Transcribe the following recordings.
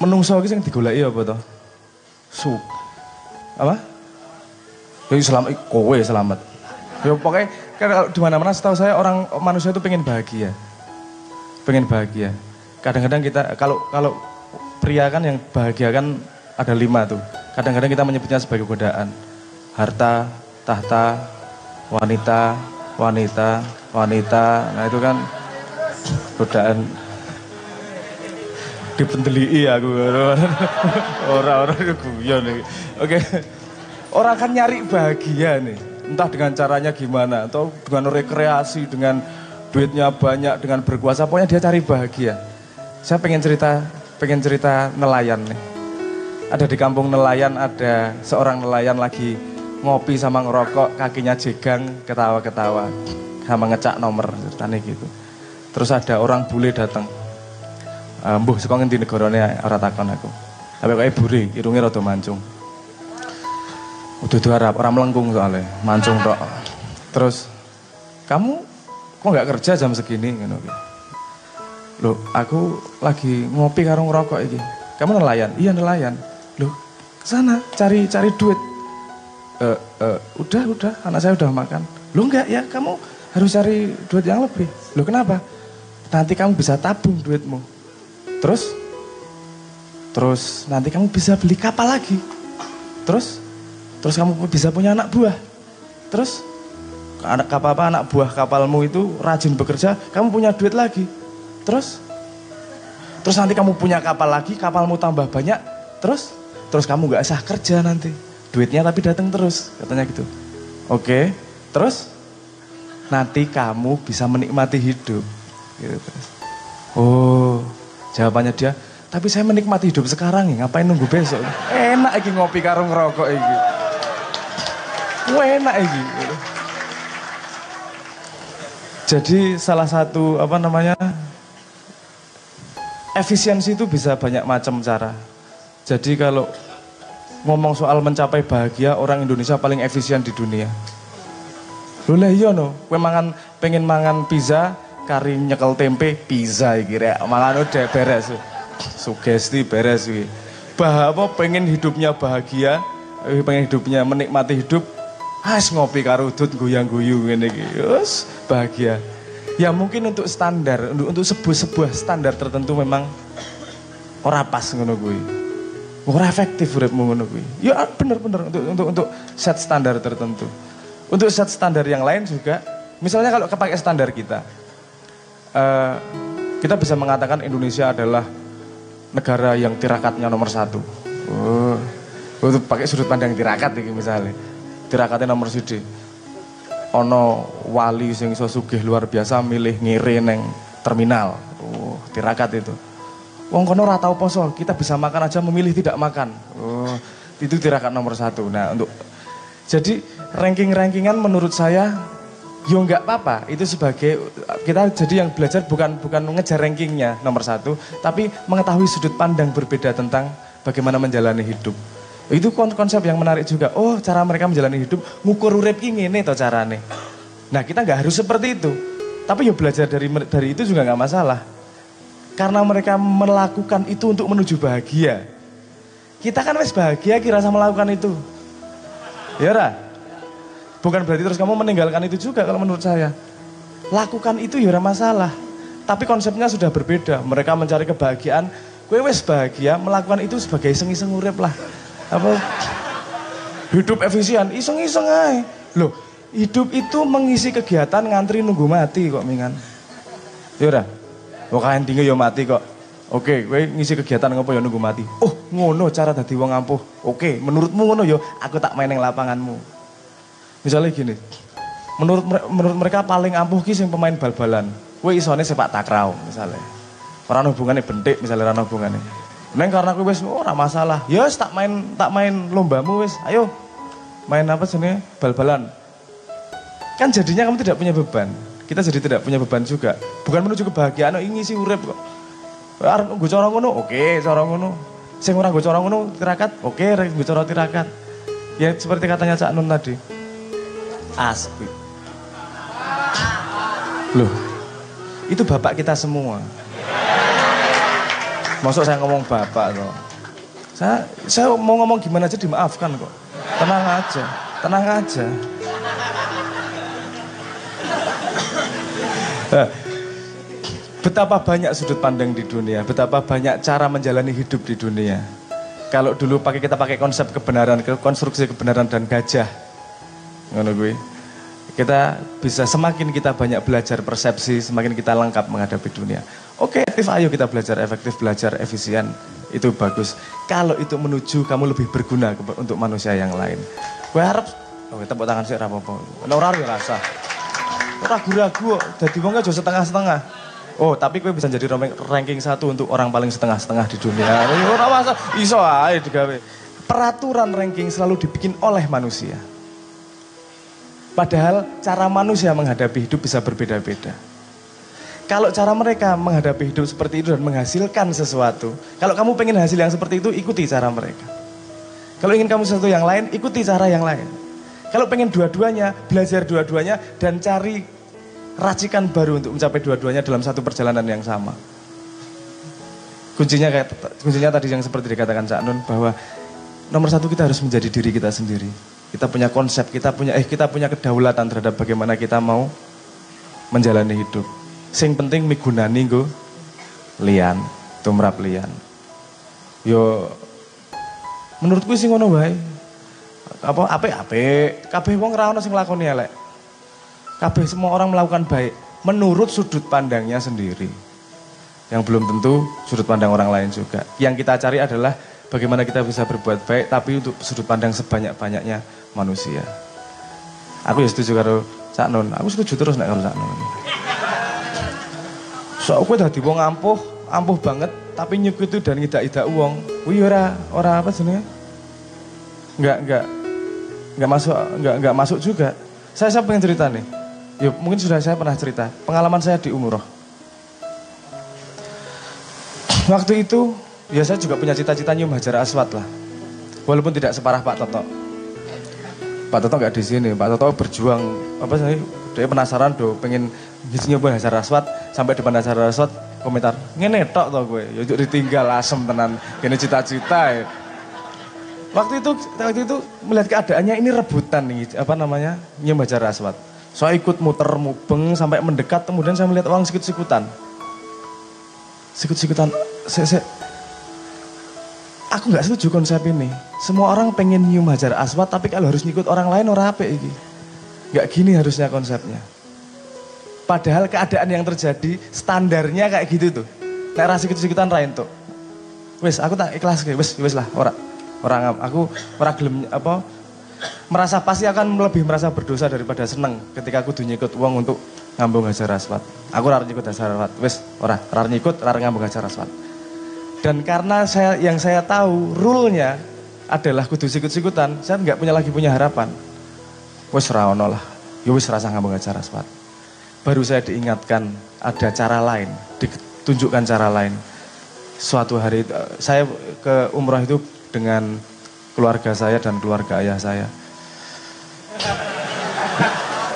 menungso iki sing digoleki apa to? Su. Apa? Ya selamat kowe selamat. Ya pokoknya kan kalau di mana-mana setahu saya orang manusia itu pengen bahagia. Pengen bahagia. Kadang-kadang kita kalau kalau pria kan yang bahagia kan ada lima tuh. Kadang-kadang kita menyebutnya sebagai godaan. Harta, tahta, wanita, wanita, wanita. Nah itu kan godaan dipendeli aku orang-orang itu guyon nih oke. Orang kan nyari bahagia nih. Entah dengan caranya gimana atau dengan rekreasi dengan duitnya banyak dengan berkuasa. Pokoknya dia cari bahagia. Saya pengen cerita pengen cerita nelayan nih. Ada di kampung nelayan ada seorang nelayan lagi ngopi sama ngerokok kakinya jegang ketawa-ketawa. Sama ngecak nomor ceritanya gitu. Terus ada orang bule datang mbuh saka ngendi negarane ora takon aku. Tapi kok buri, irunge rada mancung. Udah Arab, orang melengkung soalnya, mancung tok. Terus, kamu kok nggak kerja jam segini? Gitu. Loh, aku lagi ngopi karo ngerokok iki. Kamu nelayan? Iya nelayan. Loh, sana cari cari duit. Uh, uh, udah, udah, anak saya udah makan. Loh enggak ya, kamu harus cari duit yang lebih. Loh kenapa? Nanti kamu bisa tabung duitmu. Terus? Terus nanti kamu bisa beli kapal lagi. Terus? Terus kamu bisa punya anak buah. Terus? Anak kapal apa anak buah kapalmu itu rajin bekerja, kamu punya duit lagi. Terus? Terus nanti kamu punya kapal lagi, kapalmu tambah banyak. Terus? Terus kamu gak usah kerja nanti. Duitnya tapi datang terus, katanya gitu. Oke, terus? Nanti kamu bisa menikmati hidup. Gitu. Oh, Jawabannya dia, tapi saya menikmati hidup sekarang ya, ngapain nunggu besok? Enak lagi ngopi karo ngerokok iki. Enak iki. Jadi salah satu apa namanya efisiensi itu bisa banyak macam cara. Jadi kalau ngomong soal mencapai bahagia, orang Indonesia paling efisien di dunia. Lho iya no, pengen mangan pizza, kari nyekel tempe pizza iki rek mangan udah beres sugesti beres iki bah apa pengen hidupnya bahagia eh, pengen hidupnya menikmati hidup Has ngopi karo udut goyang-guyu ngene iki. Wes bahagia. Ya mungkin untuk standar, untuk untuk sebuah sebuah standar tertentu memang ora pas ngono kuwi. Ora efektif uripmu ngono kuwi. Ya bener-bener untuk untuk untuk set standar tertentu. Untuk set standar yang lain juga, misalnya kalau kepakai standar kita, uh, kita bisa mengatakan Indonesia adalah negara yang tirakatnya nomor satu. Oh, itu pakai sudut pandang tirakat ini misalnya. Tirakatnya nomor satu. Ono wali sing iso luar biasa milih ngiri neng terminal. Oh, tirakat itu. Wong kono ora tau poso, kita bisa makan aja memilih tidak makan. Oh, itu tirakat nomor satu. Nah, untuk jadi ranking-rankingan menurut saya Yo nggak apa-apa, itu sebagai kita jadi yang belajar bukan bukan ngejar rankingnya nomor satu, tapi mengetahui sudut pandang berbeda tentang bagaimana menjalani hidup. Itu konsep yang menarik juga. Oh, cara mereka menjalani hidup ngukur urip ini toh carane. Nah, kita nggak harus seperti itu. Tapi yo belajar dari dari itu juga nggak masalah. Karena mereka melakukan itu untuk menuju bahagia. Kita kan wes bahagia kira sama melakukan itu. Ya ora? Bukan berarti terus kamu meninggalkan itu juga kalau menurut saya. Lakukan itu ya masalah. Tapi konsepnya sudah berbeda. Mereka mencari kebahagiaan. Gue wes bahagia melakukan itu sebagai iseng-iseng urip lah. Apa? Hidup efisien, iseng-iseng aja. Loh, hidup itu mengisi kegiatan ngantri nunggu mati kok mingan. Ya udah. Kok kain tinggi ya mati kok. Oke, gue ngisi kegiatan ngopo ya nunggu mati. Oh, ngono cara dadi wong ampuh. Oke, menurutmu ngono ya, aku tak main yang lapanganmu. Misalnya gini, menurut menurut mereka paling ampuh ki sing pemain bal-balan. Kowe isone sepak takraw misalnya. Ora hubungannya bentik misalnya ora hubungannya. Neng karena wis oh, ora masalah. Ya wis tak main tak main lombamu wis. Ayo. Main apa sini? Bal-balan. Kan jadinya kamu tidak punya beban. Kita jadi tidak punya beban juga. Bukan menuju kebahagiaan, oh, ini sih urip kok. Arep ngono, oke, cara ngono. Sing ora gue cara ngono tirakat, oke, gue cara tirakat. Ya seperti katanya Cak Nun tadi. Asli. Loh, itu bapak kita semua. Masuk saya ngomong bapak kok. Saya saya mau ngomong gimana aja dimaafkan kok. Tenang aja, tenang aja. Betapa banyak sudut pandang di dunia, betapa banyak cara menjalani hidup di dunia. Kalau dulu pakai kita pakai konsep kebenaran, konstruksi kebenaran dan gajah, ngono gue. Kita bisa semakin kita banyak belajar persepsi, semakin kita lengkap menghadapi dunia. Oke, efektif ayo kita belajar efektif, belajar efisien. Itu bagus. Kalau itu menuju kamu lebih berguna untuk manusia yang lain. Gue harap, oh, tepuk tangan sih, rapopo. Orang ya rasa ragu-ragu. Dadi wong aja setengah-setengah. Oh, tapi kowe bisa jadi ranking satu untuk orang paling setengah-setengah di dunia. Ora masa iso ae digawe. Peraturan ranking selalu dibikin oleh manusia. Padahal cara manusia menghadapi hidup bisa berbeda-beda. Kalau cara mereka menghadapi hidup seperti itu dan menghasilkan sesuatu, kalau kamu pengen hasil yang seperti itu, ikuti cara mereka. Kalau ingin kamu sesuatu yang lain, ikuti cara yang lain. Kalau pengen dua-duanya, belajar dua-duanya dan cari racikan baru untuk mencapai dua-duanya dalam satu perjalanan yang sama. Kuncinya kayak kuncinya tadi yang seperti dikatakan Cak Nun bahwa nomor satu kita harus menjadi diri kita sendiri. Kita punya konsep, kita punya eh kita punya kedaulatan terhadap bagaimana kita mau menjalani hidup. Sing penting migunani go lian, tumrap lian. Yo menurutku sih ngono wae. Apa ape kabeh wong ora ono sing nglakoni elek. Kabeh semua orang melakukan baik menurut sudut pandangnya sendiri. Yang belum tentu sudut pandang orang lain juga. Yang kita cari adalah bagaimana kita bisa berbuat baik tapi untuk sudut pandang sebanyak-banyaknya manusia aku ya setuju karo Cak Nun aku setuju terus nek karo Cak Nun so aku dadi wong ampuh ampuh banget tapi nyekutu dan ngidak-idak uang wih ora ora apa jenenge enggak enggak nggak masuk nggak nggak masuk juga. Saya saya pengen cerita nih. Yuk, mungkin sudah saya pernah cerita. Pengalaman saya di umroh. Waktu itu, ya saya juga punya cita-cita nyium hajar aswad lah. Walaupun tidak separah Pak Toto. Pak Toto nggak di sini. Pak Toto berjuang apa sih? Dia penasaran do, pengen nyium hajar aswad sampai depan hajar aswad komentar ngene tok to gue ya ditinggal asem tenan kene cita-cita ya Waktu itu waktu itu melihat keadaannya ini rebutan nih apa namanya nyembaca raswat. Saya ikut muter mubeng sampai mendekat kemudian saya melihat orang sikut-sikutan. Sikut-sikutan. Saya, saya, aku nggak setuju konsep ini. Semua orang pengen nyium hajar aswat tapi kalau harus ngikut orang lain orang apa ini? Gak gini harusnya konsepnya. Padahal keadaan yang terjadi standarnya kayak gitu tuh. Nek rasa sikut-sikutan lain tuh. Wes aku tak ikhlas wes wes lah orang orang aku orang gelem apa merasa pasti akan lebih merasa berdosa daripada seneng ketika aku nyikut uang untuk ngambung hajar aswat. Aku rar nyikut hajar aswat. Wes, ora, rar nyikut, rar ngambung hajar aswat. Dan karena saya yang saya tahu rule-nya adalah kudu sikut-sikutan, saya nggak punya lagi punya harapan. Wes ora ono lah. Ya wes rasa ngambung hajar aswat. Baru saya diingatkan ada cara lain, ditunjukkan cara lain. Suatu hari saya ke umroh itu dengan keluarga saya dan keluarga ayah saya.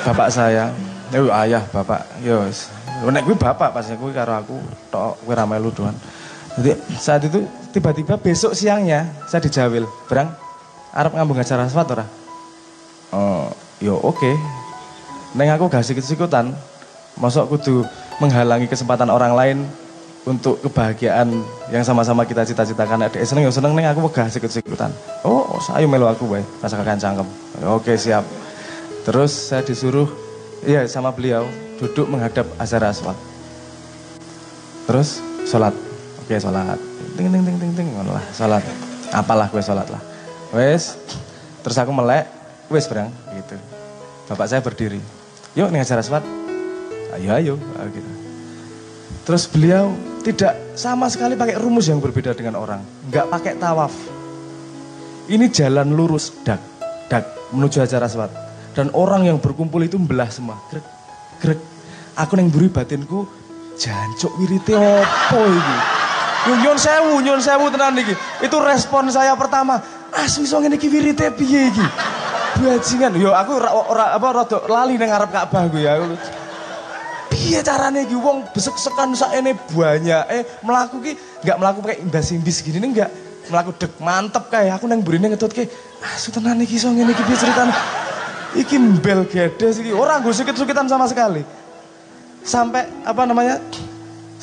Bapak saya, ya ayah, bapak, yos. Ya nek gue bapak pas gue karo aku tok gue ramai lu doan. Jadi saat itu tiba-tiba besok siangnya saya dijawil, berang Arab ngambung acara aswat ora? Oh, yo oke. Okay. Neng aku gak sikut-sikutan, masuk kudu menghalangi kesempatan orang lain untuk kebahagiaan yang sama-sama kita cita-citakan ada seneng ya seneng nih aku megah sikut-sikutan oh, ayo melu aku baik rasa kakak cangkem oke siap terus saya disuruh iya sama beliau duduk menghadap azhar aswad terus sholat oke sholat ting ting ting ting ting lah sholat apalah gue sholat lah wes terus aku melek wes berang gitu bapak saya berdiri yuk nih azhar aswad ayo ayo gitu terus beliau tidak sama sekali pakai rumus yang berbeda dengan orang. Enggak pakai tawaf. Ini jalan lurus, dak, dak, menuju Hajar Aswad. Dan orang yang berkumpul itu membelah semua. Grek, grek. Aku neng buri batinku, jancuk wirite opo ini. Nyun sewu, nyun sewu tenan iki. Itu respon saya pertama. Asli so ngene iki wirite piye iki? Bajingan. Yo aku ora, ora apa rada lali nang ngarep Ka'bah gue ya piye carane iki wong besek-sekan sakene banyak eh melaku ki nggak melaku pakai imbas-imbis gini nih enggak melaku dek mantep kayak aku nang burine ngetut ki ah tenan iki iso ngene iki piye ceritane iki mbel gedes iki ora nggo sukit-sukitan sama sekali sampai apa namanya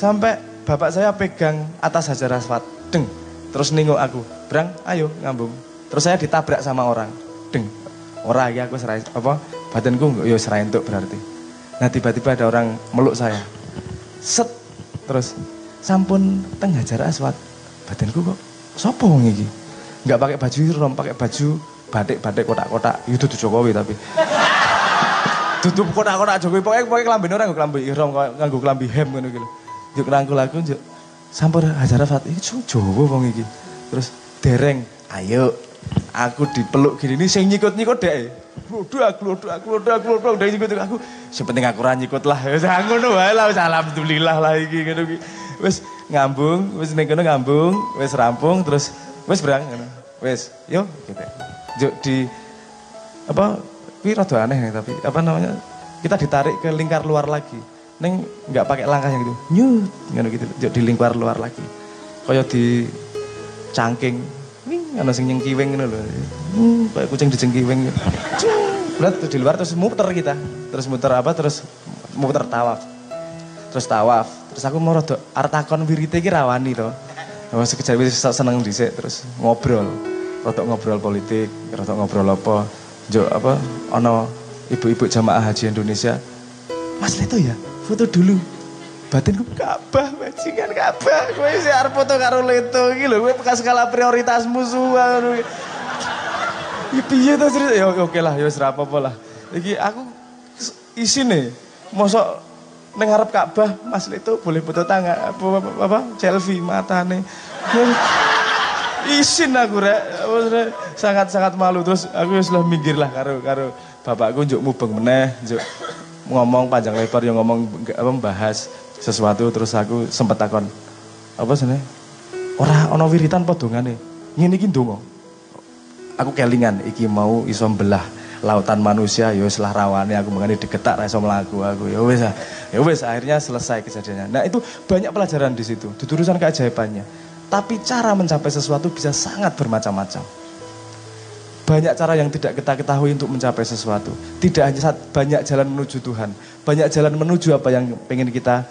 sampai bapak saya pegang atas hajar aswad. Deng. Terus nengok aku. Brang ayo ngambung. Terus saya ditabrak sama orang. Deng. Ora ya aku serai apa badanku yo serai untuk berarti. Nah tiba-tiba ada orang meluk saya. Set. Terus sampun teng hajar aswad. Badanku kok sopo wong iki? Nggak pakai baju rom pakai baju batik-batik kotak-kotak. Itu tuh Jokowi tapi. Tutup kotak-kotak Jokowi. Pokoknya pokoknya kelambi orang kelambi ihram nganggo kelambi hem ngono gitu yuk rangkul aku yuk sampur hajar aswad iki Jawa wong iki terus dereng ayo aku dipeluk gini ini sing nyikut-nyikut deh Klodo aku, klodo aku, klodo aku, klodo aku, nyikut aku. Sepenting aku ora nyikut lah. Wis ngono wae lah, wis alhamdulillah lah iki ngono iki. Wis ngambung, wis ning kono ngambung, wis rampung terus wis berang ngono. Wis, yo gitu. Juk di apa kuwi rada aneh tapi apa namanya? Kita ditarik ke lingkar luar lagi. Neng nggak pakai langkah yang gitu. Nyut ngono gitu. Di lingkar luar lagi. Kaya di cangking ana sing nyengkiweng ngono lho. Hmm, kayak kucing dijengkiweng. Berat di luar terus muter kita. Terus muter apa? Terus muter tawaf. Terus tawaf. Terus aku mau rada arep takon wirite iki rawani to. Wes sekejap wis seneng dhisik terus ngobrol. Rada ngobrol politik, rada ngobrol apa. Jo apa ana ibu-ibu jamaah haji Indonesia. Mas Leto ya, foto dulu. Batinku kabah bajingan kabah. Kowe sih arep foto karo Leto lho kowe bekas skala prioritas musuh iki. Piye to cerita ya oke lah ya apa-apa lah. Iki aku isine mosok ning ngarep Ka'bah Mas Leto boleh foto tangga apa, apa, apa selfie matane. Isin aku rek. Sangat-sangat malu. Terus aku lah minggir lah karo karo bapakku njuk mubeng meneh njuk ngomong panjang lebar yang ngomong apa bahas sesuatu terus aku sempat takon apa sih ora ono wiritan apa dongane? Ngene iki ndonga. Aku kelingan iki mau iso belah lautan manusia ya wis lah aku mengani digetak ra iso aku. Ya wis ya wis akhirnya selesai kejadiannya. Nah itu banyak pelajaran di situ itu urusan keajaibannya. Tapi cara mencapai sesuatu bisa sangat bermacam-macam banyak cara yang tidak kita ketahui untuk mencapai sesuatu. Tidak hanya banyak jalan menuju Tuhan. Banyak jalan menuju apa yang pengen kita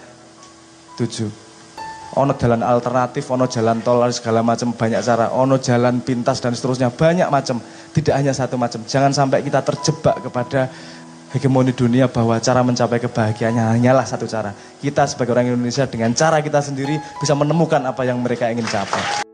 tujuh. Ono jalan alternatif, ono jalan tol, segala macam banyak cara. Ono jalan pintas dan seterusnya banyak macam. Tidak hanya satu macam. Jangan sampai kita terjebak kepada hegemoni dunia bahwa cara mencapai kebahagiaannya hanyalah satu cara. Kita sebagai orang Indonesia dengan cara kita sendiri bisa menemukan apa yang mereka ingin capai.